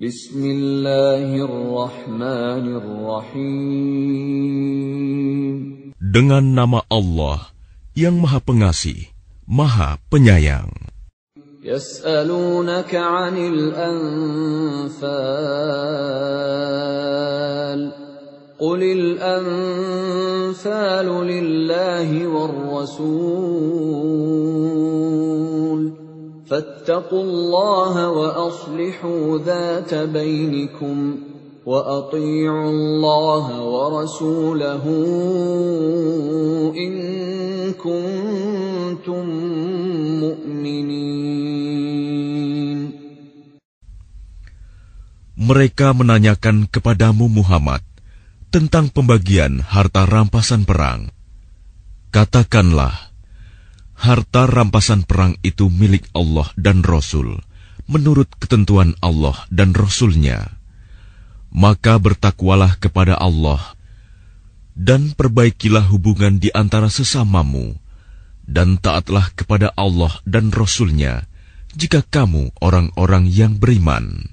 بسم الله الرحمن الرحيم. Dengan nama Allah yang Maha Pengasih, Maha Penyayang. يسألونك عن الأنفال. قل الأنفال لله والرسول. فاتقوا الله وأصلحوا ذات بينكم وأطيعوا الله ورسوله إن كنتم مؤمنين Mereka menanyakan kepadamu Muhammad tentang pembagian harta rampasan perang. Katakanlah, harta rampasan perang itu milik Allah dan Rasul, menurut ketentuan Allah dan Rasulnya. Maka bertakwalah kepada Allah, dan perbaikilah hubungan di antara sesamamu, dan taatlah kepada Allah dan Rasulnya, jika kamu orang-orang yang beriman.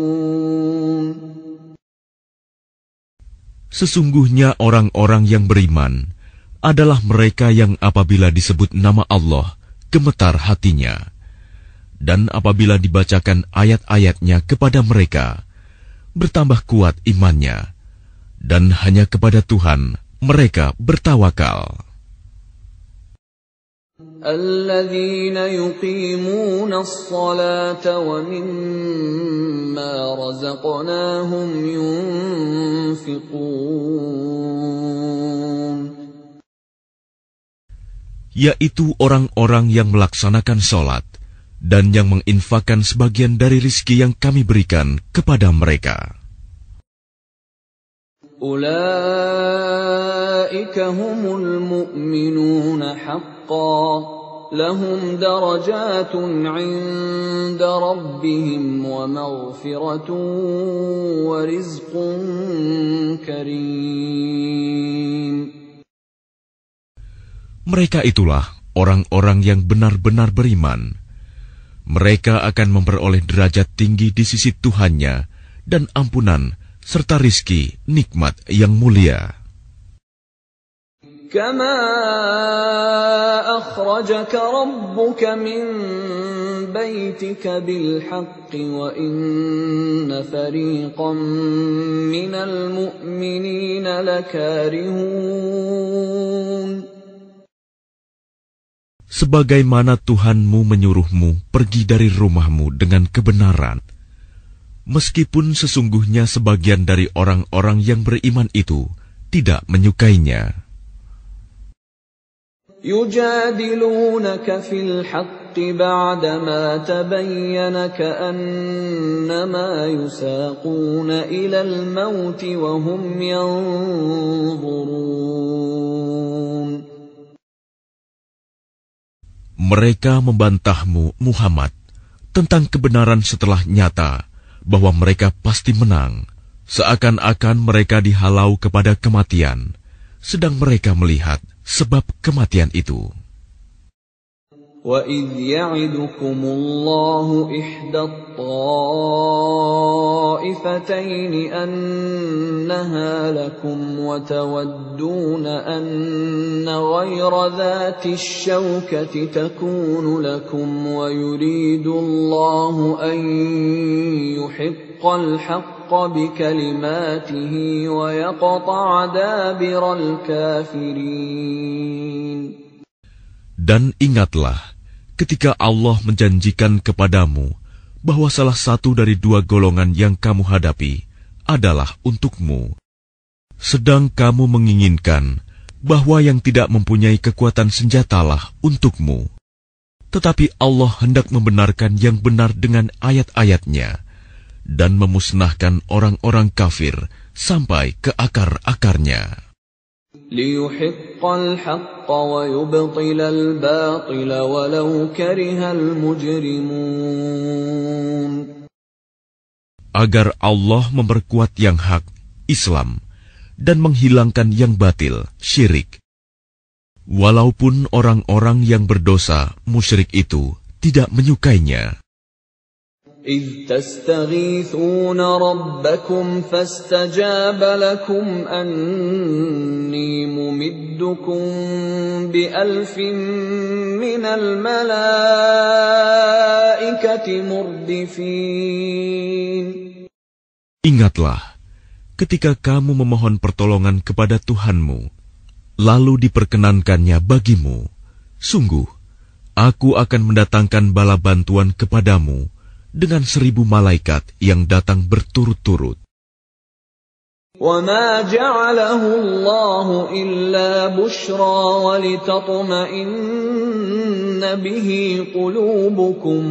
Sesungguhnya orang-orang yang beriman adalah mereka yang apabila disebut nama Allah, gemetar hatinya. Dan apabila dibacakan ayat-ayatnya kepada mereka, bertambah kuat imannya, dan hanya kepada Tuhan mereka bertawakal. الذين يقيمون الصلاة ومما رزقناهم ينفقون yaitu orang-orang yang melaksanakan sholat dan yang menginfakkan sebagian dari rizki yang kami berikan kepada mereka. Ulaika humul mu'minun haqqa 'inda rabbihim wa maghfiratun wa rizqun karim. Mereka itulah orang-orang yang benar-benar beriman mereka akan memperoleh derajat tinggi di sisi Tuhannya dan ampunan serta rizki nikmat yang mulia. كما أخرجك ربك من بيتك بالحق وإن فريقا من المؤمنين لكارهون sebagaimana Tuhanmu menyuruhmu pergi dari rumahmu dengan kebenaran, meskipun sesungguhnya sebagian dari orang-orang yang beriman itu tidak menyukainya. يجادلونك في الحق بعدما تبين كأنما يساقون إلى الموت وهم ينظرون mereka membantahmu, Muhammad, tentang kebenaran setelah nyata bahwa mereka pasti menang, seakan-akan mereka dihalau kepada kematian, sedang mereka melihat sebab kematian itu. وَإِذْ يَعِدُكُمُ اللَّهُ إِحْدَى الطَّائِفَتَيْنِ أَنَّهَا لَكُمْ وَتَوَدُّونَ أَنَّ غَيْرَ ذَاتِ الشَّوْكَةِ تَكُونُ لَكُمْ وَيُرِيدُ اللَّهُ أَن يُحِقَّ الْحَقَّ بِكَلِمَاتِهِ وَيَقْطَعَ دَابِرَ الْكَافِرِينَ Dan ingatlah ketika Allah menjanjikan kepadamu bahwa salah satu dari dua golongan yang kamu hadapi adalah untukmu. Sedang kamu menginginkan bahwa yang tidak mempunyai kekuatan senjatalah untukmu. Tetapi Allah hendak membenarkan yang benar dengan ayat-ayatnya, dan memusnahkan orang-orang kafir sampai ke akar-akarnya. Agar Allah memperkuat yang hak, Islam, dan menghilangkan yang batil, syirik. Walaupun orang-orang yang berdosa, musyrik itu, tidak menyukainya. إذ تستغيثون ربكم فاستجاب لكم أني ممدكم بألف من الملائكة مردفين Ingatlah, ketika kamu memohon pertolongan kepada Tuhanmu, lalu diperkenankannya bagimu, sungguh, aku akan mendatangkan bala bantuan kepadamu, dengan seribu malaikat yang datang berturut-turut. وما جعله الله إلا بشرى ولتطمئن به قلوبكم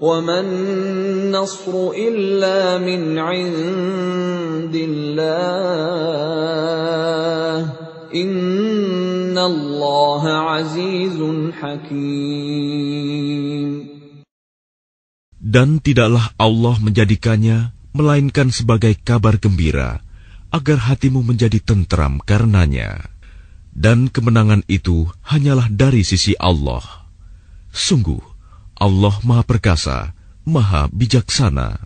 وما النصر إلا من عند الله إن الله عزيز حكيم Dan tidaklah Allah menjadikannya melainkan sebagai kabar gembira, agar hatimu menjadi tentram karenanya. Dan kemenangan itu hanyalah dari sisi Allah. Sungguh, Allah Maha Perkasa, Maha Bijaksana.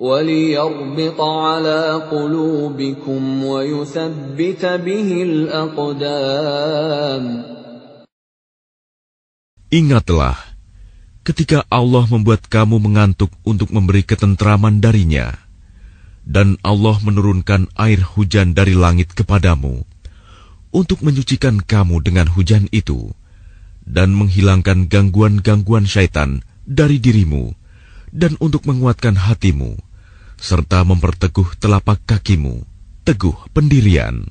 وليربط على قلوبكم ويثبت به الأقدام Ingatlah, ketika Allah membuat kamu mengantuk untuk memberi ketentraman darinya, dan Allah menurunkan air hujan dari langit kepadamu, untuk menyucikan kamu dengan hujan itu, dan menghilangkan gangguan-gangguan syaitan dari dirimu, dan untuk menguatkan hatimu, serta memperteguh telapak kakimu, teguh pendirian.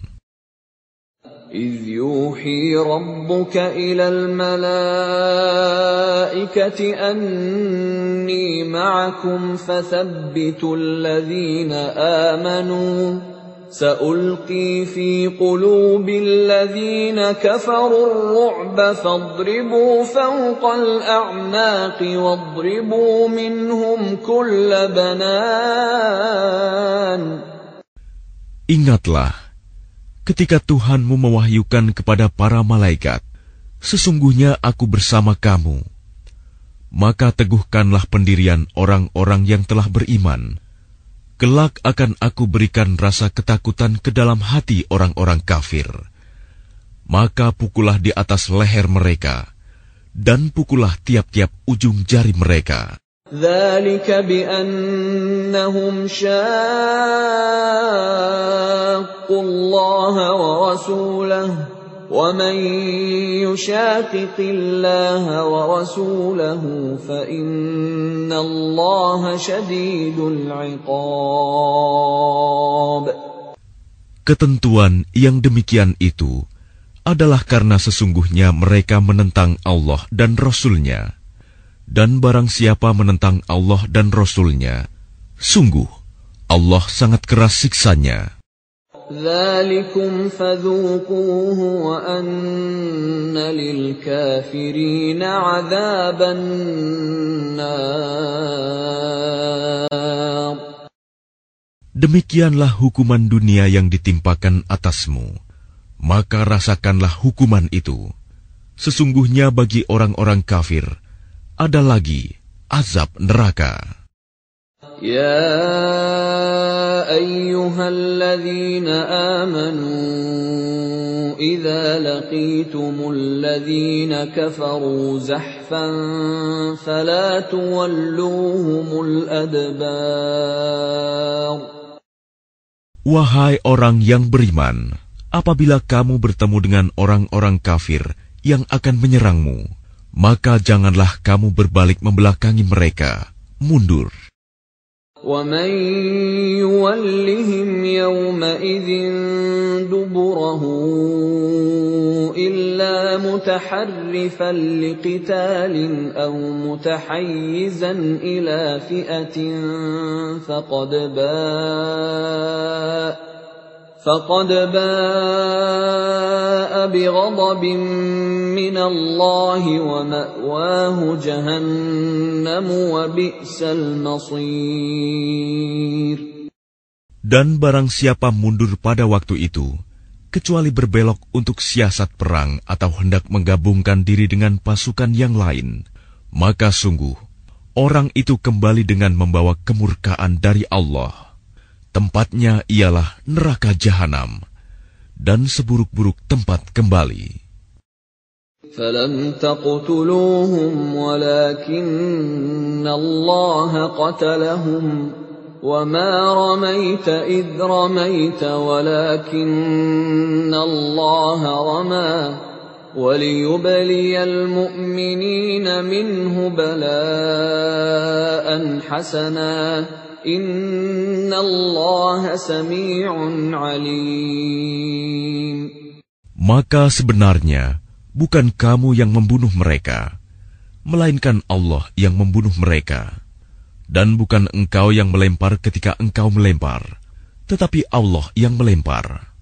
إذ يوحي ربك إلى الملائكة أني معكم فثبتوا الذين آمنوا سألقي في قلوب الذين كفروا الرعب فاضربوا فوق الأعناق واضربوا منهم كل بنان Ingatlah, ketika Tuhanmu mewahyukan kepada para malaikat, sesungguhnya aku bersama kamu. Maka teguhkanlah pendirian orang-orang yang telah beriman. Kelak akan aku berikan rasa ketakutan ke dalam hati orang-orang kafir. Maka pukullah di atas leher mereka, dan pukullah tiap-tiap ujung jari mereka. ذلك بأنهم شاقوا الله ورسوله ومن يشاقق الله ورسوله فإن الله شديد العقاب Ketentuan yang demikian itu adalah karena sesungguhnya mereka menentang Allah dan Rasul-Nya. Dan barang siapa menentang Allah dan Rasul-Nya, sungguh Allah sangat keras siksanya. ذلكم فذوقوه وأن للكافرين عذاب النار Demikianlah hukuman dunia yang ditimpakan atasmu. Maka rasakanlah hukuman itu. Sesungguhnya bagi orang-orang kafir, ada lagi azab neraka. يا أيها الذين آمنوا إذا لقيتم الذين كفروا زحفا فلا تولوهم الأدبار Wahai orang yang beriman, apabila kamu bertemu dengan orang-orang kafir yang akan menyerangmu, maka janganlah kamu berbalik membelakangi mereka, mundur. ومن يولهم يومئذ دبره إلا متحرفا لقتال أو متحيزا إلى فئة فقد باء فقد باء بغضب من الله ومأواه جهنم وبئس المصير Dan barang siapa mundur pada waktu itu, kecuali berbelok untuk siasat perang atau hendak menggabungkan diri dengan pasukan yang lain, maka sungguh orang itu kembali dengan membawa kemurkaan dari Allah. Tempatnya ialah neraka jahanam dan seburuk-buruk tempat kembali. فلم تقتلوهم ولكن الله قتلهم وما رميت إذ رميت ولكن الله رمى وليبلي المؤمنين منه بلاء حسنا maka sebenarnya bukan kamu yang membunuh mereka, melainkan Allah yang membunuh mereka. Dan bukan engkau yang melempar ketika engkau melempar, tetapi Allah yang melempar.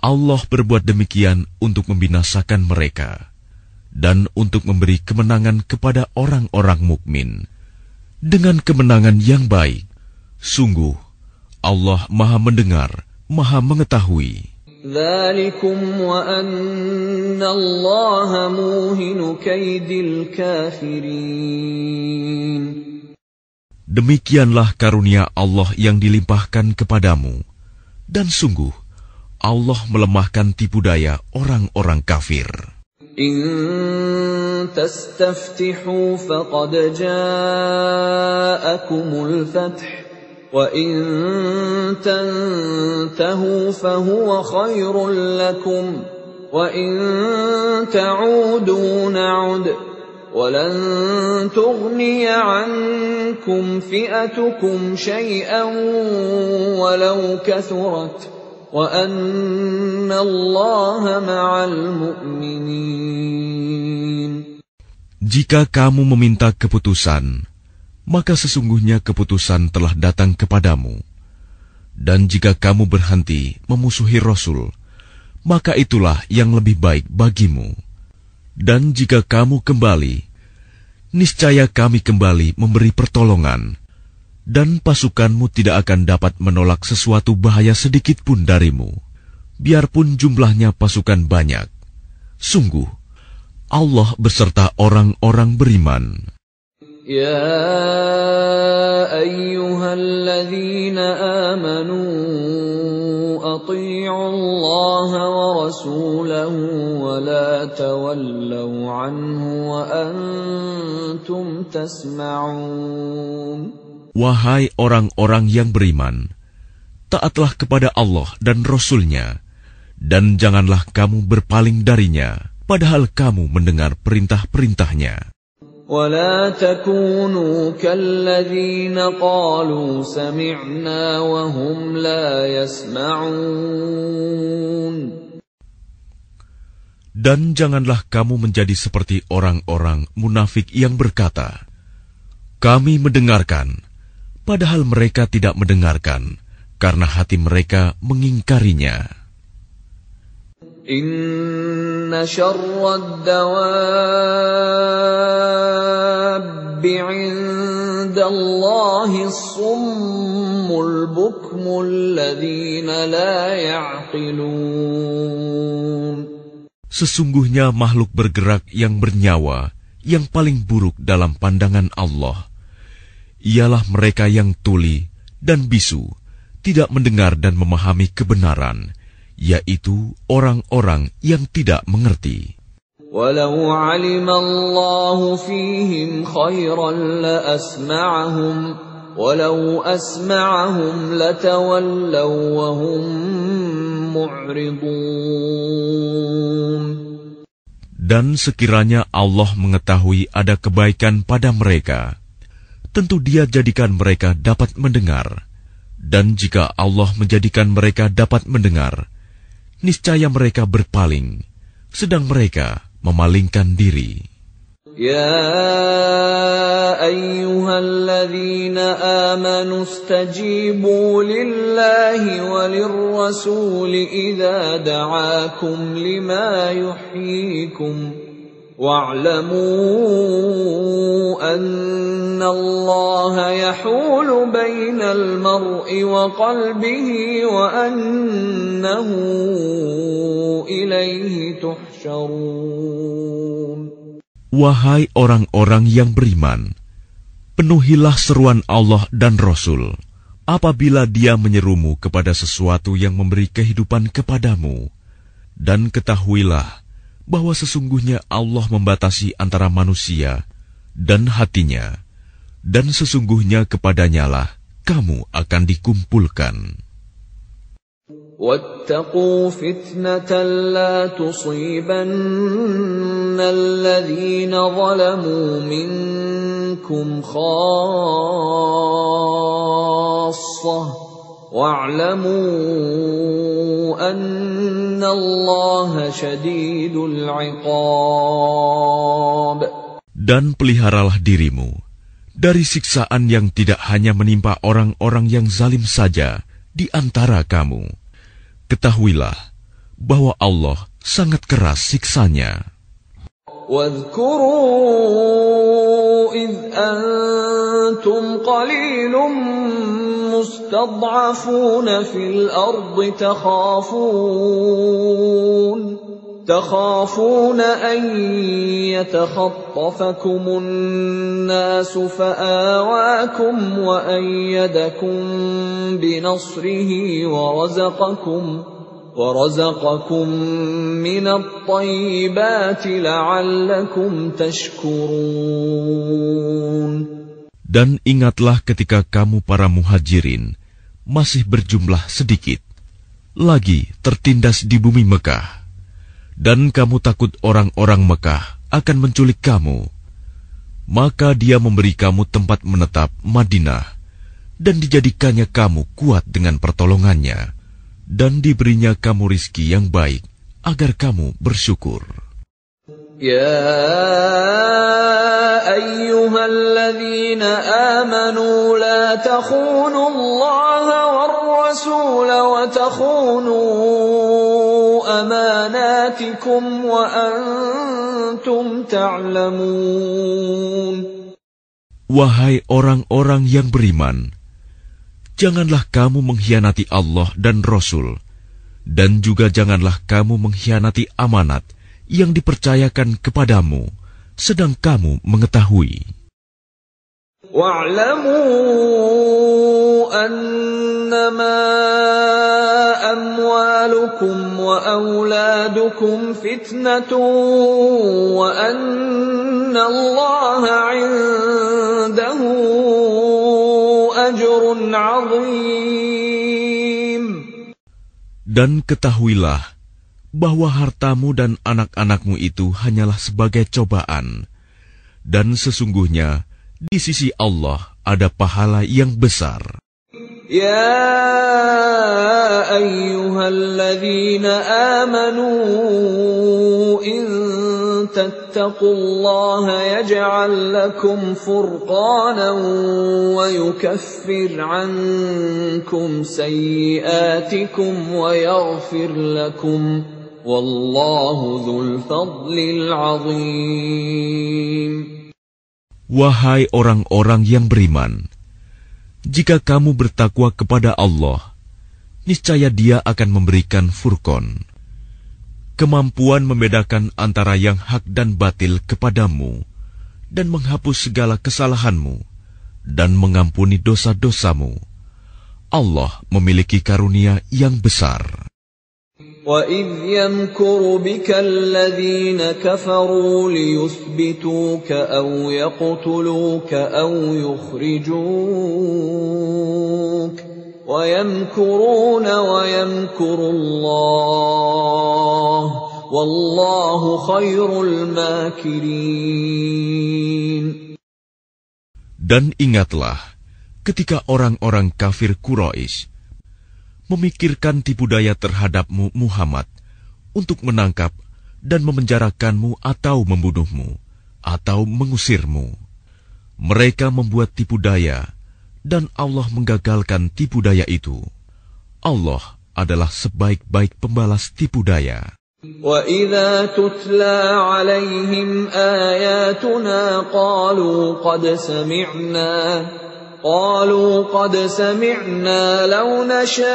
Allah berbuat demikian untuk membinasakan mereka dan untuk memberi kemenangan kepada orang-orang mukmin dengan kemenangan yang baik. Sungguh, Allah Maha Mendengar, Maha Mengetahui. Demikianlah karunia Allah yang dilimpahkan kepadamu. Dan sungguh, Allah melemahkan tipu daya orang-orang kafir. إن تستفتحوا فقد جاءكم الفتح وإن تنتهوا فهو خير لكم وإن تعودوا نعد ولن تغني عنكم فئتكم شيئا ولو كثرت Jika kamu meminta keputusan, maka sesungguhnya keputusan telah datang kepadamu. Dan jika kamu berhenti memusuhi Rasul, maka itulah yang lebih baik bagimu. Dan jika kamu kembali, niscaya kami kembali memberi pertolongan, dan pasukanmu tidak akan dapat menolak sesuatu bahaya sedikit pun darimu, biarpun jumlahnya pasukan banyak. Sungguh, Allah beserta orang-orang beriman. يا ايها الذين امنوا اطيعوا الله ورسوله ولا تولوا عنه وانتم تسمعون Wahai orang-orang yang beriman, taatlah kepada Allah dan Rasul-Nya, dan janganlah kamu berpaling darinya, padahal kamu mendengar perintah-perintahnya. ولا تكونوا كالذين قالوا سمعنا وهم لا يسمعون Dan janganlah kamu menjadi seperti orang-orang munafik yang berkata, Kami mendengarkan, padahal mereka tidak mendengarkan, karena hati mereka mengingkarinya. إن Sesungguhnya makhluk bergerak yang bernyawa yang paling buruk dalam pandangan Allah. Ialah mereka yang tuli dan bisu, tidak mendengar dan memahami kebenaran yaitu orang-orang yang tidak mengerti. Walau alim Allah fihim khairan la asma'ahum ولو أسمعهم لتولوا وهم معرضون Dan sekiranya Allah mengetahui ada kebaikan pada mereka, tentu Dia jadikan mereka dapat mendengar. Dan jika Allah menjadikan mereka dapat mendengar, niscaya mereka berpaling, sedang mereka memalingkan diri. يا ايها الذين امنوا استجيبوا لله وللرسول اذا دعاكم لما يحييكم واعلموا ان الله يحول بين المرء وقلبه وانه اليه تحشرون Wahai orang-orang yang beriman, penuhilah seruan Allah dan Rasul apabila dia menyerumu kepada sesuatu yang memberi kehidupan kepadamu. Dan ketahuilah bahwa sesungguhnya Allah membatasi antara manusia dan hatinya, dan sesungguhnya kepadanyalah kamu akan dikumpulkan. واتقوا فتنة لا تصيبن الذين ظلموا منكم خاصة واعلموا أن الله شديد العقاب Dan peliharalah dirimu dari siksaan yang tidak hanya menimpa orang-orang yang zalim saja di antara kamu Ketahuilah bahwa Allah sangat keras siksanya. واذكروا إذ أنتم قليل مستضعفون في الأرض تخافون تخافون أن يتخطفكم الناس فآواكم وأيدكم بنصره ورزقكم ورزقكم من الطيبات لعلكم تشكرون Dan ingatlah ketika kamu para muhajirin masih berjumlah sedikit, lagi tertindas di bumi Mekah dan kamu takut orang-orang Mekah akan menculik kamu, maka dia memberi kamu tempat menetap Madinah dan dijadikannya kamu kuat dengan pertolongannya dan diberinya kamu rizki yang baik agar kamu bersyukur. Ya ayyuhalladzina amanu la takhunu Allah war rasul wa takhunu amanatikum wa antum ta'lamun Wahai orang-orang yang beriman, janganlah kamu mengkhianati Allah dan Rasul, dan juga janganlah kamu mengkhianati amanat yang dipercayakan kepadamu, sedang kamu mengetahui. واعلموا أنما أموالكم وأولادكم فتنة وأن الله عنده أجر عظيم Dan ketahuilah bahwa hartamu dan anak-anakmu itu hanyalah sebagai cobaan, dan sesungguhnya di sisi Allah ada pahala yang besar. يا أيها الذين آمنوا إن تتقوا الله يجعل لكم فرقانا ويكفر عنكم سيئاتكم ويغفر لكم والله ذو الفضل العظيم Wahai orang-orang yang beriman, jika kamu bertakwa kepada Allah, niscaya Dia akan memberikan furqon, kemampuan membedakan antara yang hak dan batil kepadamu, dan menghapus segala kesalahanmu, dan mengampuni dosa-dosamu. Allah memiliki karunia yang besar. وَإِذْ يَمْكُرُ بِكَ الَّذِينَ كَفَرُوا لِيُثْبِتُوكَ أَوْ يَقْتُلُوكَ أَوْ يُخْرِجُوكَ وَيَمْكُرُونَ وَيَمْكُرُ اللَّهُ وَاللَّهُ خَيْرُ الْمَاكِرِينَ Dan ingatlah ketika orang-orang kafir Quraisy memikirkan tipu daya terhadapmu Muhammad untuk menangkap dan memenjarakanmu atau membunuhmu atau mengusirmu. Mereka membuat tipu daya dan Allah menggagalkan tipu daya itu. Allah adalah sebaik-baik pembalas tipu daya. وَإِذَا تُتْلَى عَلَيْهِمْ آيَاتُنَا قَالُوا قَدْ سَمِعْنَا قالوا قد سمعنا لو نشاء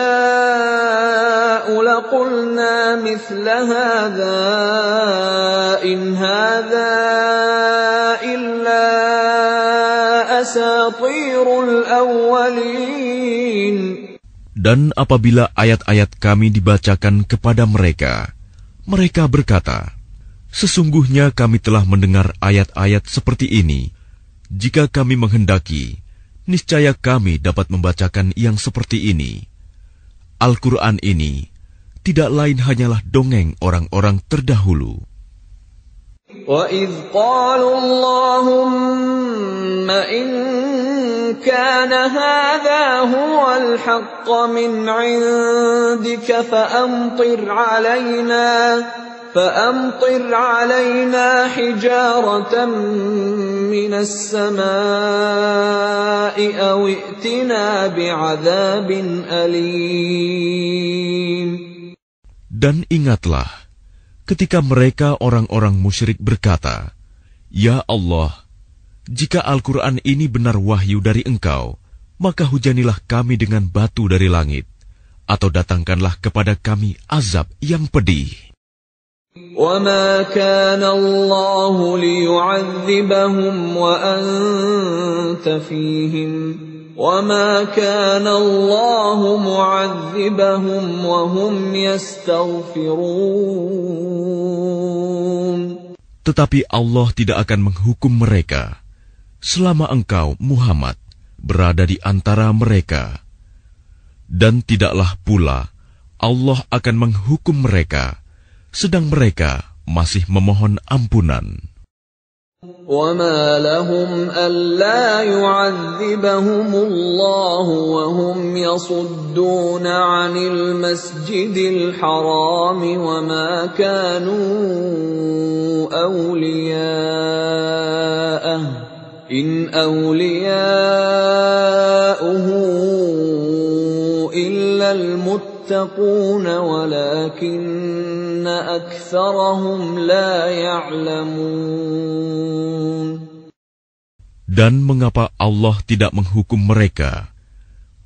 لقلنا مثل هذا إن هذا إلا أساطير الأولين Dan apabila ayat-ayat kami dibacakan kepada mereka, mereka berkata, Sesungguhnya kami telah mendengar ayat-ayat seperti ini. Jika kami menghendaki, niscaya kami dapat membacakan yang seperti ini. Al-Quran ini tidak lain hanyalah dongeng orang-orang terdahulu. وَإِذْ قَالُوا اللَّهُمَّ إِن كَانَ هَذَا هُوَ الْحَقَّ مِنْ عِندِكَ فَأَمْطِرْ عَلَيْنَا فأمطر علينا حجارة من السماء أو ائتنا بعذاب أليم Dan ingatlah, ketika mereka orang-orang musyrik berkata, Ya Allah, jika Al-Quran ini benar wahyu dari engkau, maka hujanilah kami dengan batu dari langit, atau datangkanlah kepada kami azab yang pedih. وما كان الله ليعذبهم وأنت فيهم وما كان الله معذبهم وهم يستغفرون Tetapi Allah tidak akan menghukum mereka selama engkau Muhammad berada di antara mereka. Dan tidaklah pula Allah akan menghukum mereka sedang mereka masih memohon ampunan. وما لهم ألا يعذبهم الله وهم يصدون عن المسجد الحرام وما كانوا أولياءه إن أولياؤه إلا المتقون ولكن أكثرهم لا يعلمون Dan mengapa Allah tidak menghukum mereka,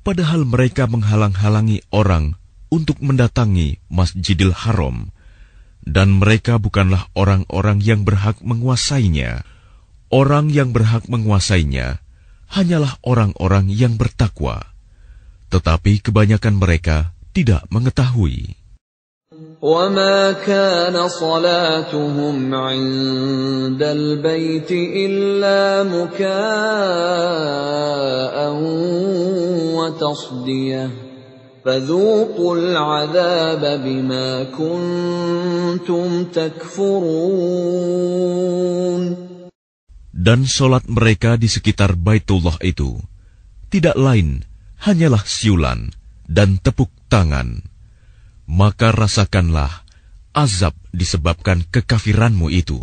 padahal mereka menghalang-halangi orang untuk mendatangi Masjidil Haram, dan mereka bukanlah orang-orang yang berhak menguasainya. Orang yang berhak menguasainya hanyalah orang-orang yang bertakwa. Tetapi kebanyakan mereka tidak mengetahui. وما كان صلاتهم عند البيت إلا مكاء وتصدية فذوقوا العذاب بما كنتم تكفرون Dan solat mereka di sekitar Baitullah itu tidak lain hanyalah siulan dan tepuk tangan maka rasakanlah azab disebabkan kekafiranmu itu.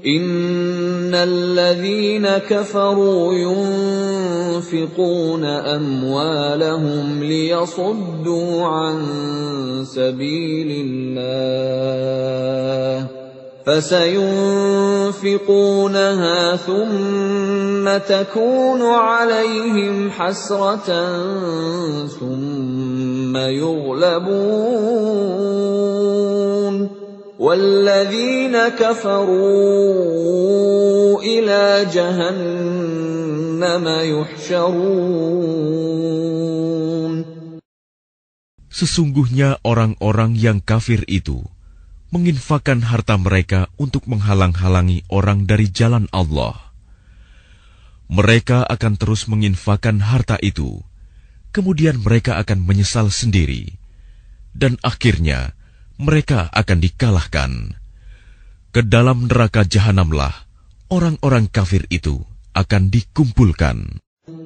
إن الذين كفروا ينفقون أموالهم ليصدوا عن سبيل الله فسينفقونها ثم تكون عليهم حسرة ثم يغلبون والذين كفروا إلى جهنم يحشرون. Sesungguhnya orang-orang yang kafir itu menginfakkan harta mereka untuk menghalang-halangi orang dari jalan Allah. Mereka akan terus menginfakkan harta itu, kemudian mereka akan menyesal sendiri, dan akhirnya mereka akan dikalahkan. Ke dalam neraka jahanamlah orang-orang kafir itu akan dikumpulkan.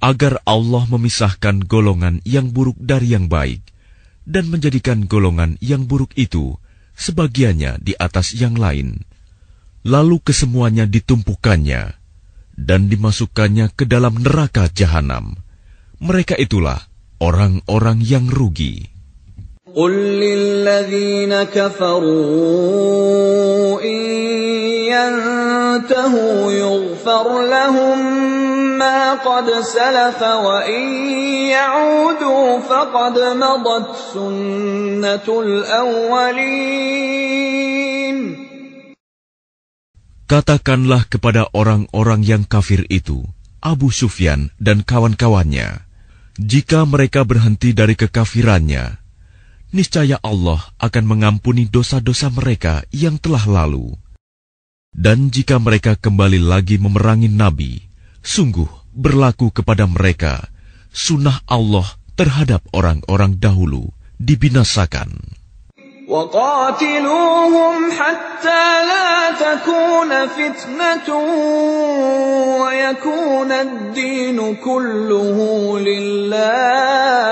agar Allah memisahkan golongan yang buruk dari yang baik dan menjadikan golongan yang buruk itu sebagiannya di atas yang lain. Lalu kesemuanya ditumpukannya dan dimasukkannya ke dalam neraka jahanam. Mereka itulah orang-orang yang rugi. قل للذين كفروا إن ينتهوا يغفر لهم ما قد سلف وإن يعودوا فقد مضت سنة الأولين Katakanlah kepada orang-orang yang kafir itu, Abu Sufyan dan kawan-kawannya, jika mereka berhenti dari kekafirannya, niscaya Allah akan mengampuni dosa-dosa mereka yang telah lalu. Dan jika mereka kembali lagi memerangi Nabi, sungguh berlaku kepada mereka sunnah Allah terhadap orang-orang dahulu dibinasakan. وقاتلوهم حتى لا تكون فتنة ويكون الدين كله لله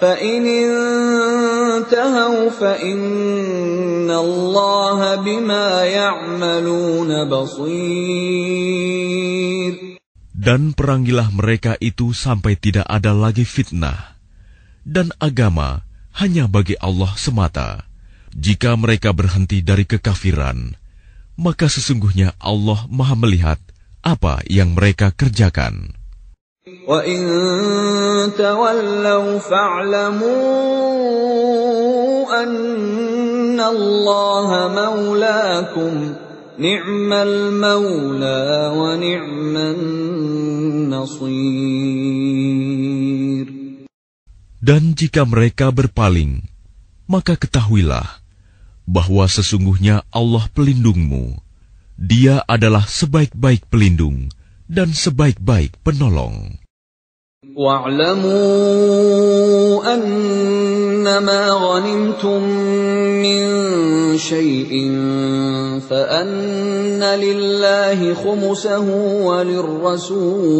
فإن انتهوا فإن الله بما يعملون بصير Dan perangilah mereka itu sampai tidak ada lagi fitnah. Dan agama hanya bagi Allah semata. Jika mereka berhenti dari kekafiran, maka sesungguhnya Allah maha melihat apa yang mereka kerjakan. وَإِن تَوَلَّوْا فَاعْلَمُوا أَنَّ اللَّهَ مَوْلَاكُمْ نِعْمَ الْمَوْلَى وَنِعْمَ النَّصِيرُ Dan jika mereka berpaling, maka ketahuilah bahwa sesungguhnya Allah pelindungmu. Dia adalah sebaik-baik pelindung Dan sebaik-baik penolong. واعلموا أنما غنمتم من شيء فأن لله خمسه وللرسول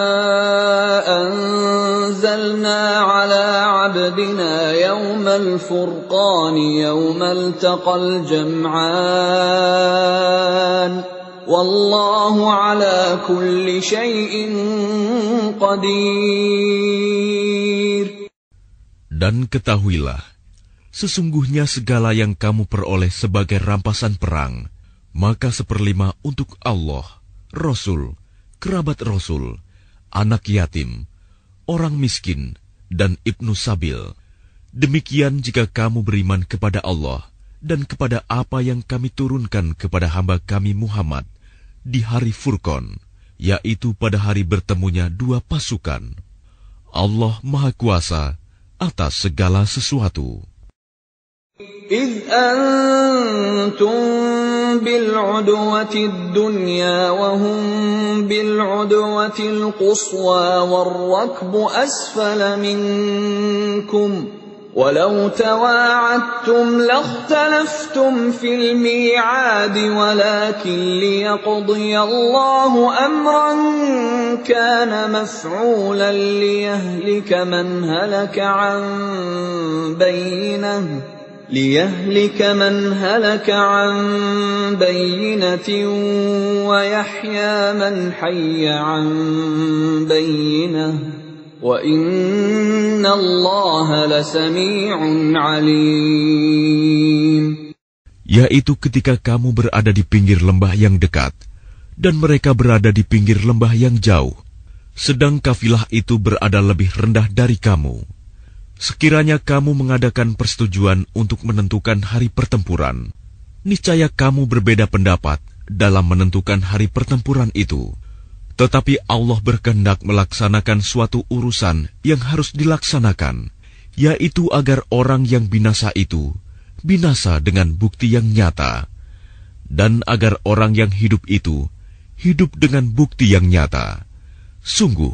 عبدنا يوم الفرقان يوم التقى الجمعان والله على كل شيء قدير Dan ketahuilah, sesungguhnya segala yang kamu peroleh sebagai rampasan perang, maka seperlima untuk Allah, Rasul, kerabat Rasul, anak yatim, orang miskin, dan ibnu sabil. Demikian jika kamu beriman kepada Allah dan kepada apa yang kami turunkan kepada hamba kami Muhammad di hari Furqan, yaitu pada hari bertemunya dua pasukan. Allah Maha Kuasa atas segala sesuatu. إذ أنتم بالعدوة الدنيا وهم بالعدوة القصوى والركب أسفل منكم ولو تواعدتم لاختلفتم في الميعاد ولكن ليقضي الله أمرا كان مفعولا ليهلك من هلك عن بينه ليهلك من هلك عن بينة ويحيى من حي عن بينه وإن الله لسميع عليم Yaitu ketika kamu berada di pinggir lembah yang dekat, dan mereka berada di pinggir lembah yang jauh, sedang kafilah itu berada lebih rendah dari kamu. Sekiranya kamu mengadakan persetujuan untuk menentukan hari pertempuran, niscaya kamu berbeda pendapat dalam menentukan hari pertempuran itu. Tetapi Allah berkehendak melaksanakan suatu urusan yang harus dilaksanakan, yaitu agar orang yang binasa itu binasa dengan bukti yang nyata, dan agar orang yang hidup itu hidup dengan bukti yang nyata. Sungguh,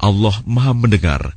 Allah Maha Mendengar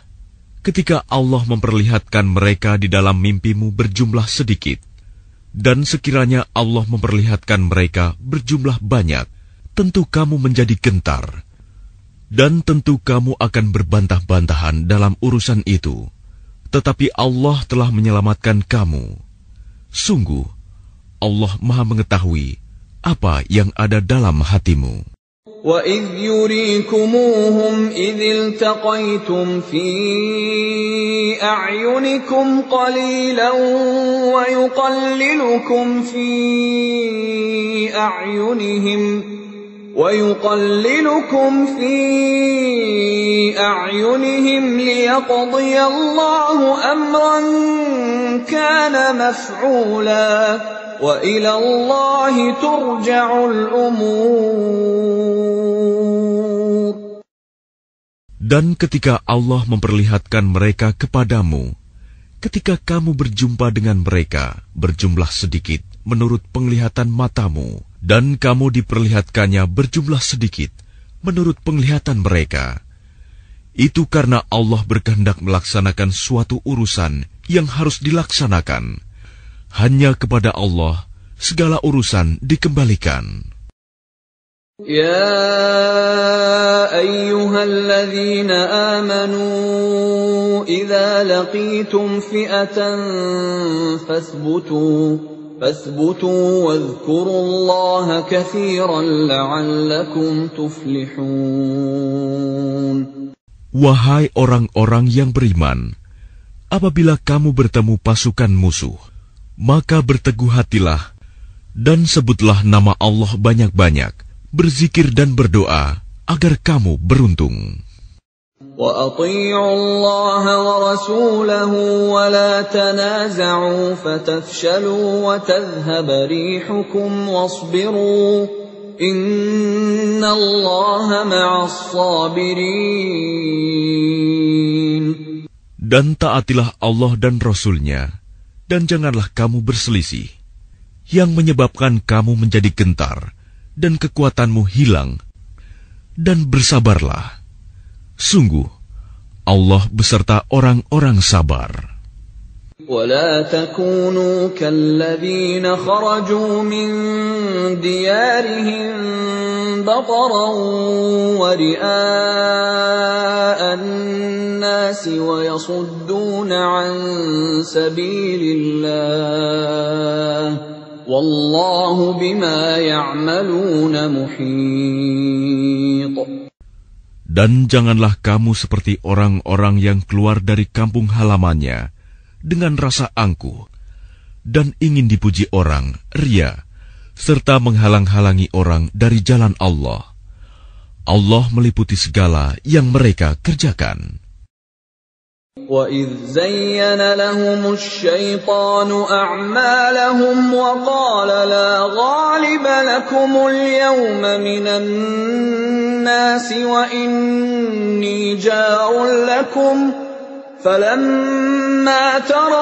ketika Allah memperlihatkan mereka di dalam mimpimu berjumlah sedikit, dan sekiranya Allah memperlihatkan mereka berjumlah banyak, tentu kamu menjadi gentar, dan tentu kamu akan berbantah-bantahan dalam urusan itu. Tetapi Allah telah menyelamatkan kamu. Sungguh, Allah Maha Mengetahui apa yang ada dalam hatimu. وَإِذْ يُرِيكُمُوهُمْ إِذِ الْتَقَيْتُمْ فِي أَعْيُنِكُمْ قَلِيلًا وَيُقَلِّلُكُمْ فِي أَعْيُنِهِمْ وَيُقَلِّلُكُمْ فِي أَعْيُنِهِمْ لِيَقْضِيَ اللَّهُ أَمْرًا كَانَ مَفْعُولًا وَإِلَى اللَّهِ تُرْجَعُ الْأُمُورُ Dan ketika Allah memperlihatkan mereka kepadamu, ketika kamu berjumpa dengan mereka berjumlah sedikit menurut penglihatan matamu, dan kamu diperlihatkannya berjumlah sedikit menurut penglihatan mereka, itu karena Allah berkehendak melaksanakan suatu urusan yang harus dilaksanakan. Hanya kepada Allah segala urusan dikembalikan. يا أيها الذين آمنوا إذا لقيتم فئة فاثبتوا فاثبتوا واذكروا الله كثيرا لعلكم تفلحون Wahai orang-orang yang beriman, apabila kamu bertemu pasukan musuh, maka berteguh hatilah dan sebutlah nama Allah banyak-banyak, berzikir dan berdoa agar kamu beruntung. وأطيعوا الله ورسوله ولا تنازعوا فتفشلوا وتذهب ريحكم واصبروا إن الله مع الصابرين Dan taatilah Allah dan Rasul-Nya, dan janganlah kamu berselisih, yang menyebabkan kamu menjadi gentar, dan kekuatanmu hilang, dan bersabarlah. Sungguh, Allah beserta orang-orang sabar. ولا تكونوا كالذين خرجوا من ديارهم بطرا ورئاء الناس ويصدون عن سبيل الله والله بما يعملون محيط. Dan janganlah kamu seperti orang-orang yang keluar dari kampung halamannya dengan rasa angkuh dan ingin dipuji orang, ria, serta menghalang-halangi orang dari jalan Allah. Allah meliputi segala yang mereka kerjakan. وَإِذْ زَيَّنَ لَهُمُ الشَّيْطَانُ أَعْمَالَهُمْ وَقَالَ لَا غَالِبَ لَكُمُ الْيَوْمَ مِنَ النَّاسِ وَإِنِّي جَارٌ لَكُمْ فَلَمَّا تَرَاءَتِ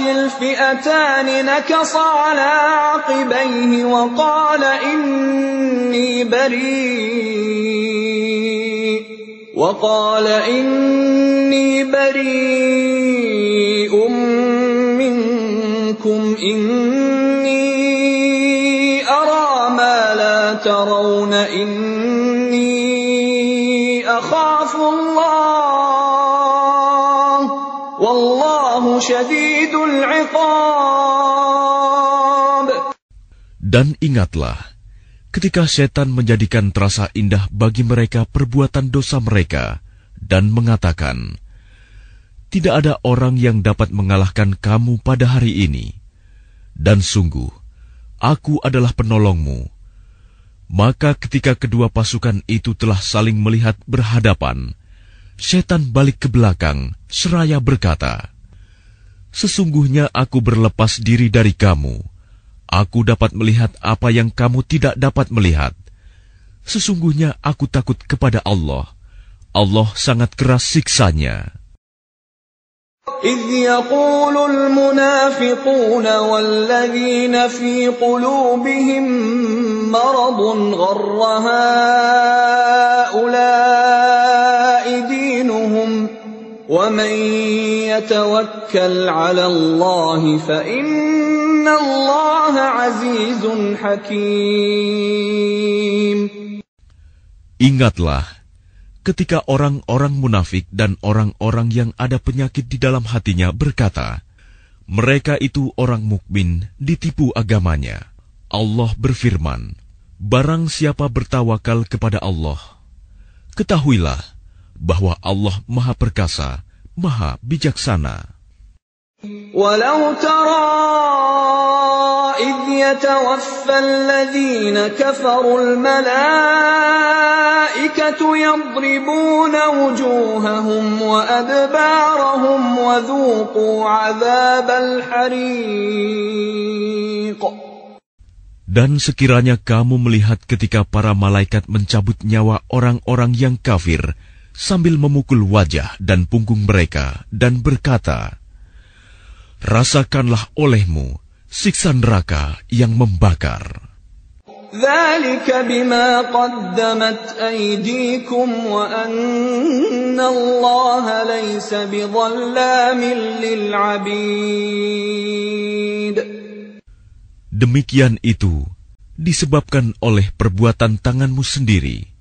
الْفِئَتَانِ نَكَصَ عَلَى عَقِبَيْهِ وَقَالَ إِنِّي بَرِيءٌ وقال إني بريء منكم إني أرى ما لا ترون إني أخاف الله والله شديد العقاب Dan ingatlah, ketika setan menjadikan terasa indah bagi mereka perbuatan dosa mereka dan mengatakan, "Tidak ada orang yang dapat mengalahkan kamu pada hari ini, dan sungguh, aku adalah penolongmu." maka, ketika kedua pasukan itu telah saling melihat berhadapan, setan balik ke belakang seraya berkata, "Sesungguhnya aku berlepas diri dari kamu." Aku dapat melihat apa yang kamu tidak dapat melihat. Sesungguhnya aku takut kepada Allah. Allah sangat keras siksanya. إذ يقول المنافقون والذين في قلوبهم مرض غر هؤلاء دينهم ومن يتوكل على الله فإن Ingatlah ketika orang-orang munafik dan orang-orang yang ada penyakit di dalam hatinya berkata, "Mereka itu orang mukmin, ditipu agamanya." Allah berfirman, "Barang siapa bertawakal kepada Allah, ketahuilah bahwa Allah Maha Perkasa, Maha Bijaksana." Walau إذ يتوفى الذين كفروا الملائكة يضربون وجوههم وأدبارهم وذوقوا عذاب الحريق Dan sekiranya kamu melihat ketika para malaikat mencabut nyawa orang-orang yang kafir sambil memukul wajah dan punggung mereka dan berkata, rasakanlah olehmu siksa neraka yang membakar. Demikian itu disebabkan oleh perbuatan tanganmu sendiri.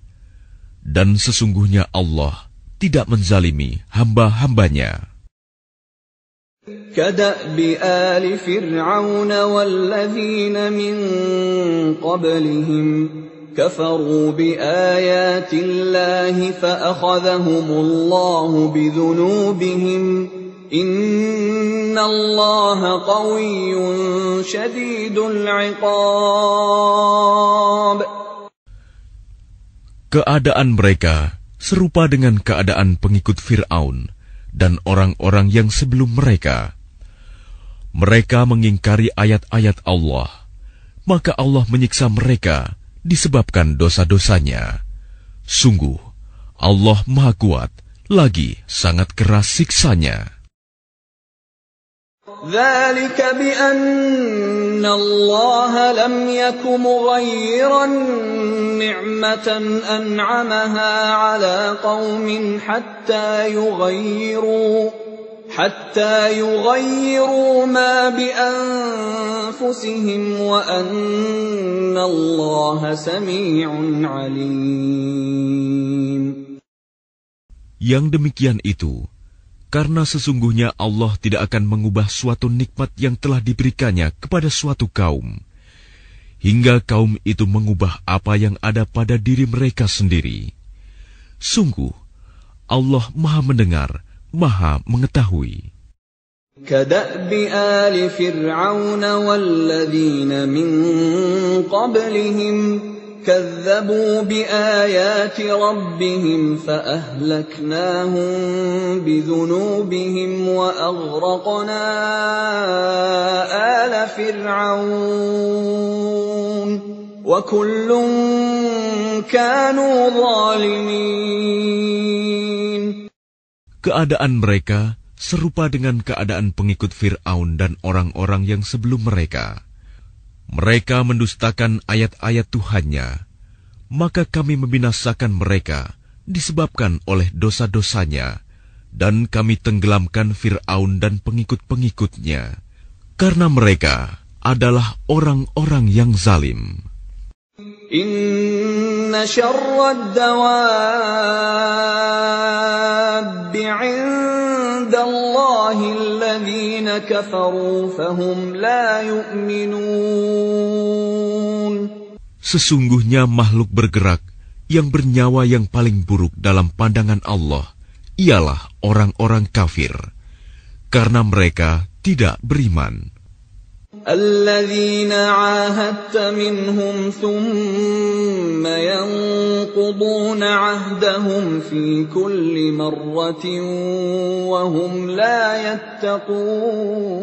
Dan sesungguhnya Allah tidak menzalimi hamba-hambanya. كداب ال فرعون والذين من قبلهم كفروا بايات الله فاخذهم الله بذنوبهم ان الله قوي شديد العقاب Keadaan mereka serupa dengan keadaan pengikut Fir'aun dan orang-orang yang sebelum mereka. Mereka mengingkari ayat-ayat Allah, maka Allah menyiksa mereka disebabkan dosa-dosanya. Sungguh, Allah Maha Kuat, lagi sangat keras siksanya. ذلك بأن الله لم يك مغيرا نعمة أنعمها على قوم حتى يغيروا حتى يغيروا ما بأنفسهم وأن الله سميع عليم. Yang demikian itu Karena sesungguhnya Allah tidak akan mengubah suatu nikmat yang telah diberikannya kepada suatu kaum, hingga kaum itu mengubah apa yang ada pada diri mereka sendiri. Sungguh, Allah Maha Mendengar, Maha Mengetahui. كداب آل فرعون والذين من قبلهم كذبوا بآيات ربهم فأهلكناهم بذنوبهم وأغرقنا آل فرعون وكل كانوا ظالمين Keadaan mereka serupa dengan keadaan pengikut Fir'aun dan orang-orang yang sebelum mereka. Mereka mendustakan ayat-ayat Tuhannya, maka kami membinasakan mereka disebabkan oleh dosa-dosanya, dan kami tenggelamkan Fir'aun dan pengikut-pengikutnya, karena mereka adalah orang-orang yang zalim. Sesungguhnya makhluk bergerak yang bernyawa yang paling buruk dalam pandangan Allah ialah orang-orang kafir. Karena mereka tidak beriman. الذين عاهدت منهم ثم ينقضون عهدهم في كل مرة وهم لا يتقون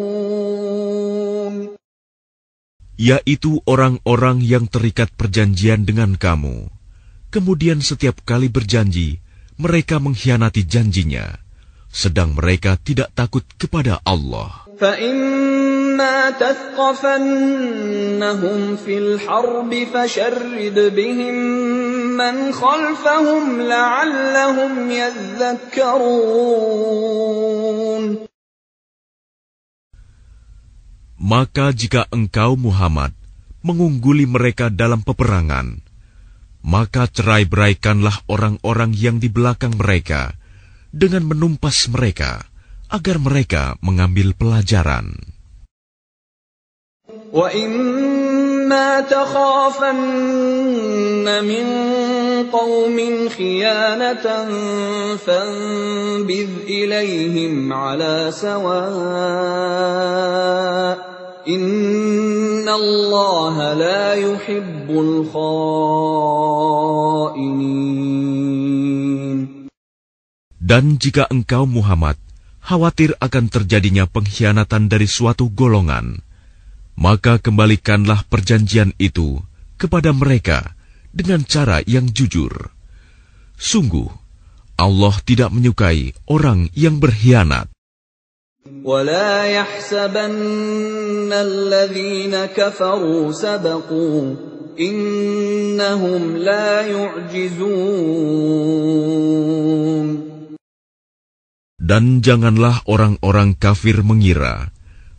yaitu orang-orang yang terikat perjanjian dengan kamu. Kemudian setiap kali berjanji, mereka mengkhianati janjinya, sedang mereka tidak takut kepada Allah. فإما تثقفنهم في الحرب فشرد بهم من خلفهم لعلهم يذكرون Maka jika engkau Muhammad mengungguli mereka dalam peperangan, maka cerai-beraikanlah orang-orang yang di belakang mereka dengan menumpas mereka agar mereka mengambil pelajaran. وإما تخافن من قوم خيانة فانبذ إليهم على سواء إن الله لا يحب الخائنين Dan jika engkau Muhammad khawatir akan terjadinya pengkhianatan dari suatu golongan, maka kembalikanlah perjanjian itu kepada mereka dengan cara yang jujur. Sungguh, Allah tidak menyukai orang yang berkhianat. ولا يحسبن الذين كفروا سبقوا إنهم لا يعجزون Dan janganlah orang-orang kafir mengira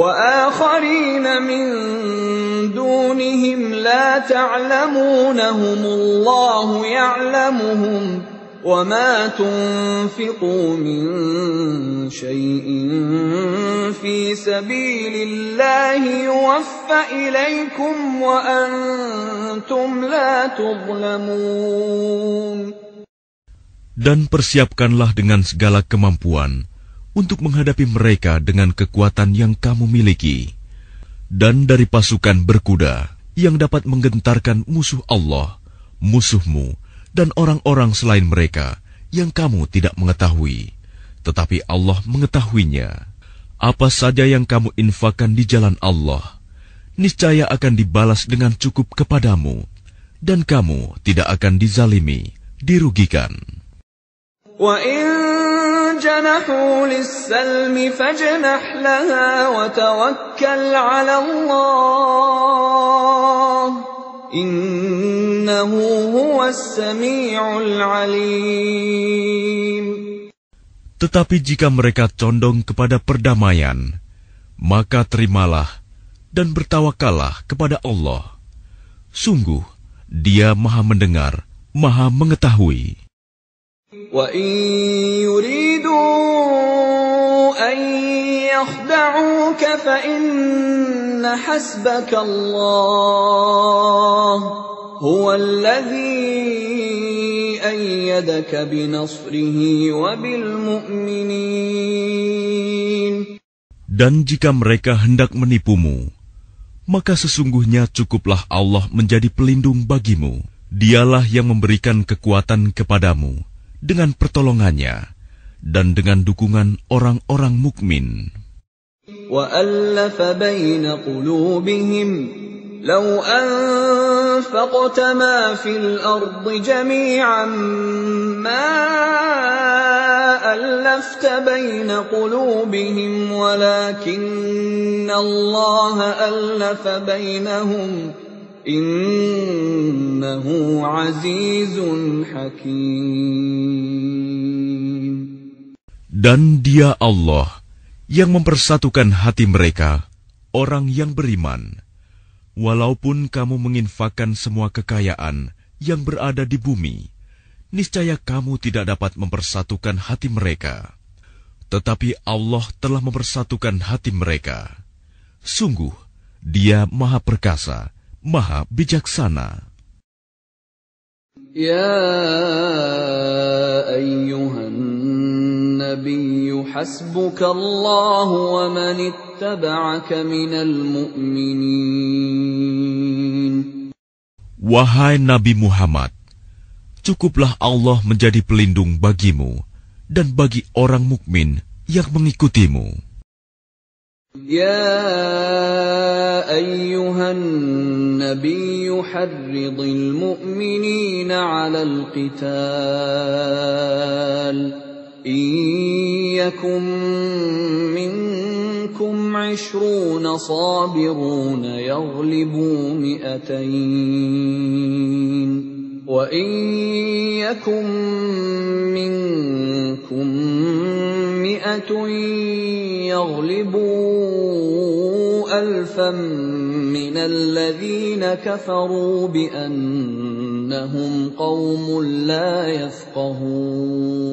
وآخرين من دونهم لا تعلمونهم الله يعلمهم وما تنفقوا من شيء في سبيل الله يوفى إليكم وأنتم لا تظلمون. Dan persiapkanlah dengan segala kemampuan untuk menghadapi mereka dengan kekuatan yang kamu miliki. Dan dari pasukan berkuda yang dapat menggentarkan musuh Allah, musuhmu, dan orang-orang selain mereka yang kamu tidak mengetahui, tetapi Allah mengetahuinya. Apa saja yang kamu infakkan di jalan Allah, niscaya akan dibalas dengan cukup kepadamu, dan kamu tidak akan dizalimi, dirugikan. وإن جنحوا للسلم فاجنح لها وتوكل على الله إنه هو السميع العليم Tetapi jika mereka condong kepada perdamaian, maka terimalah dan bertawakallah kepada Allah. Sungguh, Dia Maha Mendengar Maha Mengetahui. Dan jika mereka hendak menipumu, maka sesungguhnya cukuplah Allah menjadi pelindung bagimu. Dialah yang memberikan kekuatan kepadamu dengan pertolongannya dan dengan dukungan orang-orang mukmin. وألف بين قلوبهم لو أنفقت ما في الأرض جميعا ما ألفت بين قلوبهم ولكن الله ألف بينهم Innahu azizun hakim. Dan dia Allah yang mempersatukan hati mereka, orang yang beriman. Walaupun kamu menginfakkan semua kekayaan yang berada di bumi, niscaya kamu tidak dapat mempersatukan hati mereka. Tetapi Allah telah mempersatukan hati mereka. Sungguh, Dia Maha Perkasa. Maha Bijaksana. يا أيها النبي حسبك الله ومن اتبعك من المؤمنين Wahai Nabi Muhammad, cukuplah Allah menjadi pelindung bagimu dan bagi orang mukmin yang mengikutimu. يا أيها النبي حرض المؤمنين على القتال. إن يكن منكم عشرون صابرون يغلبوا مئتين. وإن يكن منكم مئة يغلبوا ألفا من الذين كفروا بأنهم قوم لا يفقهون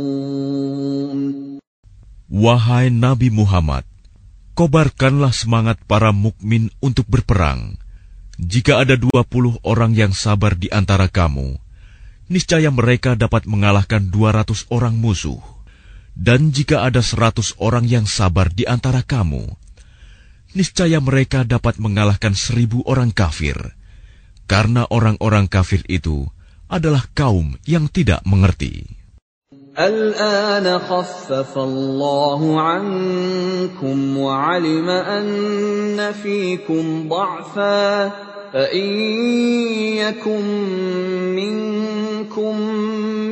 Wahai Nabi Muhammad, kobarkanlah semangat para mukmin untuk berperang. Jika ada dua puluh orang yang sabar di antara kamu, niscaya mereka dapat mengalahkan dua ratus orang musuh. Dan jika ada seratus orang yang sabar di antara kamu, niscaya mereka dapat mengalahkan seribu orang kafir. Karena orang-orang kafir itu adalah kaum yang tidak mengerti. الآن خفف الله عنكم وعلم أن فيكم ضعفا فإن يكن منكم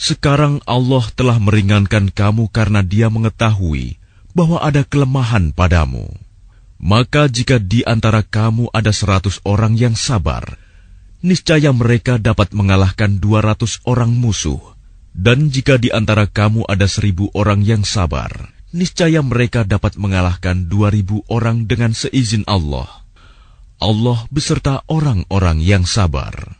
Sekarang Allah telah meringankan kamu karena Dia mengetahui bahwa ada kelemahan padamu. Maka jika di antara kamu ada seratus orang yang sabar, niscaya mereka dapat mengalahkan dua ratus orang musuh. Dan jika di antara kamu ada seribu orang yang sabar, niscaya mereka dapat mengalahkan dua ribu orang dengan seizin Allah. Allah beserta orang-orang yang sabar.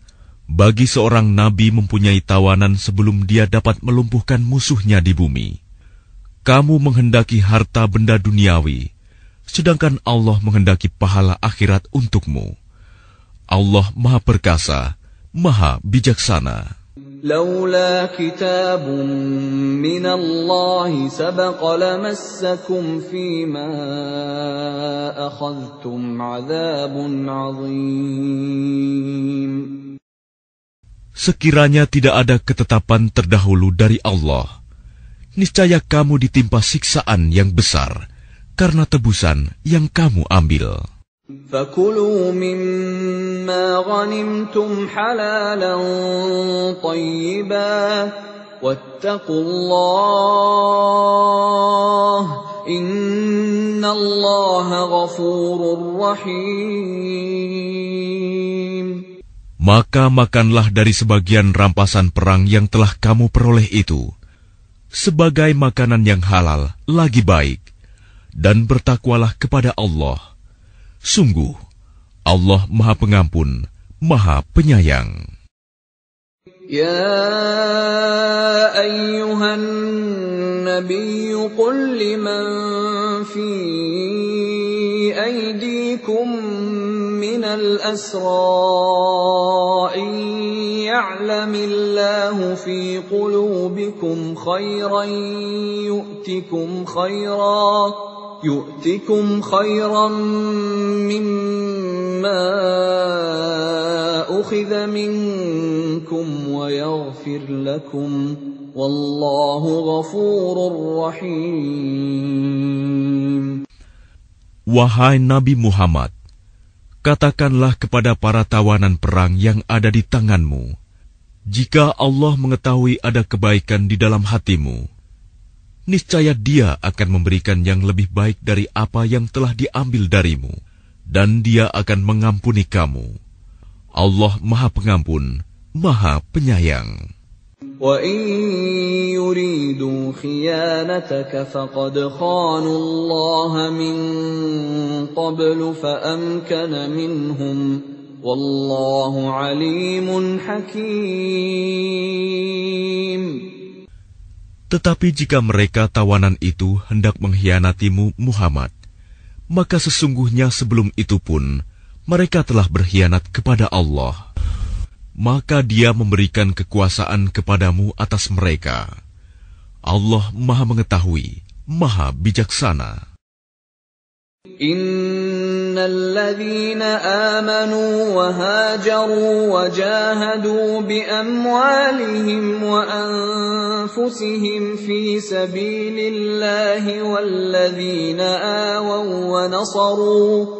bagi seorang nabi mempunyai tawanan sebelum dia dapat melumpuhkan musuhnya di bumi. Kamu menghendaki harta benda duniawi, sedangkan Allah menghendaki pahala akhirat untukmu. Allah Maha Perkasa, Maha Bijaksana. لولا كتاب من الله سبق لمسكم فيما أخذتم عذاب عظيم Sekiranya tidak ada ketetapan terdahulu dari Allah, niscaya kamu ditimpa siksaan yang besar karena tebusan yang kamu ambil. فكلوا مما غنمتم حلالا طيبا واتقوا الله إن الله غفور رحيم Maka makanlah dari sebagian rampasan perang yang telah kamu peroleh itu, sebagai makanan yang halal lagi baik, dan bertakwalah kepada Allah. Sungguh, Allah Maha Pengampun, Maha Penyayang. يا أيها النبي قل لمن في أيديكم من الأسرى إن يعلم الله في قلوبكم خيرا يؤتكم خيرا يؤتكم خيرا مما أخذ منكم ويغفر لكم والله غفور رحيم. Wahai Nabi Muhammad, katakanlah kepada para tawanan perang yang ada di tanganmu, jika Allah mengetahui ada kebaikan di dalam hatimu, niscaya Dia akan memberikan yang lebih baik dari apa yang telah diambil darimu, dan Dia akan mengampuni kamu. Allah Maha Pengampun, Maha Penyayang. وَإِن يُرِيدُوا خِيَانَتَكَ فَقَدْ خَانُوا اللَّهَ مِن قَبْلُ فَأَمْكَنَ مِنْهُمْ وَاللَّهُ عَلِيمٌ حَكِيمٌ Tetapi jika mereka tawanan itu hendak mengkhianatimu Muhammad, maka sesungguhnya sebelum itu pun mereka telah berkhianat kepada Allah. Maka dia memberikan kekuasaan kepadamu atas mereka. Allah maha mengetahui, maha bijaksana. إن الذين آمنوا وهاجروا وجاهدوا بأموالهم وأنفسهم في سبيل الله والذين آووا ونصروا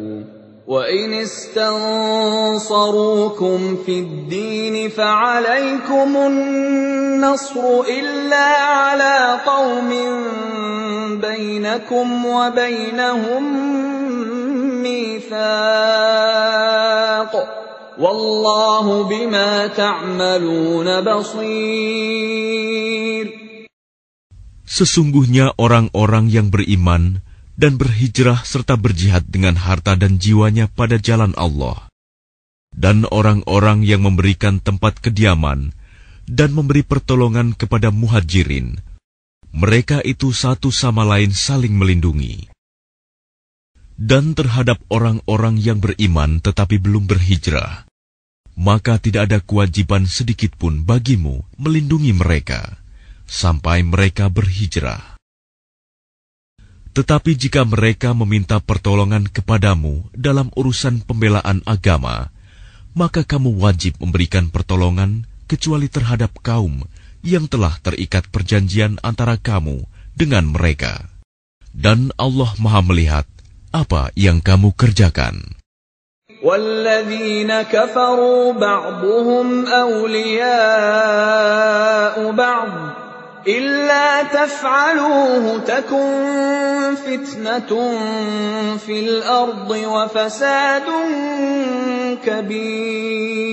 وإن استنصروكم في الدين فعليكم النصر إلا على قوم بينكم وبينهم ميثاق والله بما تعملون بصير. Sesungguhnya orang-orang yang beriman dan berhijrah serta berjihad dengan harta dan jiwanya pada jalan Allah, dan orang-orang yang memberikan tempat kediaman dan memberi pertolongan kepada muhajirin, mereka itu satu sama lain saling melindungi. Dan terhadap orang-orang yang beriman tetapi belum berhijrah, maka tidak ada kewajiban sedikit pun bagimu melindungi mereka sampai mereka berhijrah. Tetapi jika mereka meminta pertolongan kepadamu dalam urusan pembelaan agama, maka kamu wajib memberikan pertolongan kecuali terhadap kaum yang telah terikat perjanjian antara kamu dengan mereka. Dan Allah Maha melihat apa yang kamu kerjakan. والذين كفروا بعضهم أولياء بعض إلا تفعلوه تكن فتنة في الأرض وفساد كبير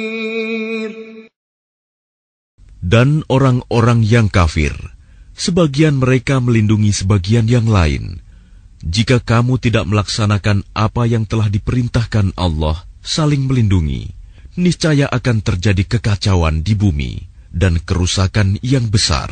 Dan orang-orang yang kafir sebagian mereka melindungi sebagian yang lain. Jika kamu tidak melaksanakan apa yang telah diperintahkan Allah, saling melindungi, niscaya akan terjadi kekacauan di bumi dan kerusakan yang besar.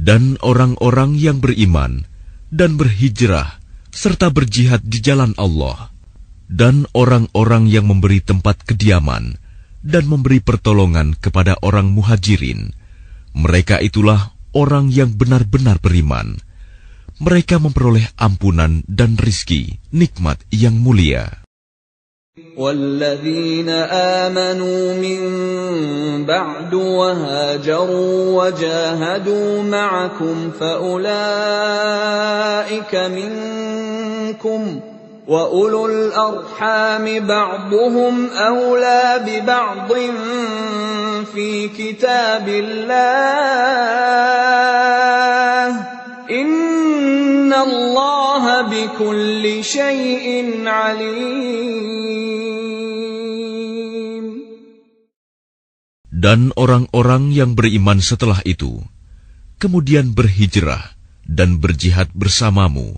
Dan orang-orang yang beriman dan berhijrah serta berjihad di jalan Allah dan orang-orang yang memberi tempat kediaman dan memberi pertolongan kepada orang muhajirin. Mereka itulah orang yang benar-benar beriman. Mereka memperoleh ampunan dan rizki, nikmat yang mulia. والذين آمنوا من بعد وهاجروا وجاهدوا معكم فأولئك منكم وأولو الأرحام بعضهم أولى ببعض في كتاب الله إن Innallaha bikulli syai'in alim. Dan orang-orang yang beriman setelah itu, kemudian berhijrah dan berjihad bersamamu,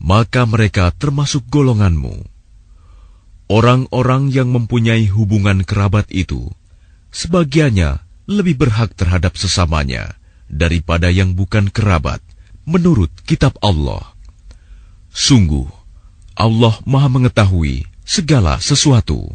maka mereka termasuk golonganmu. Orang-orang yang mempunyai hubungan kerabat itu, sebagiannya lebih berhak terhadap sesamanya daripada yang bukan kerabat menurut kitab Allah. Sungguh, Allah Maha Mengetahui segala sesuatu.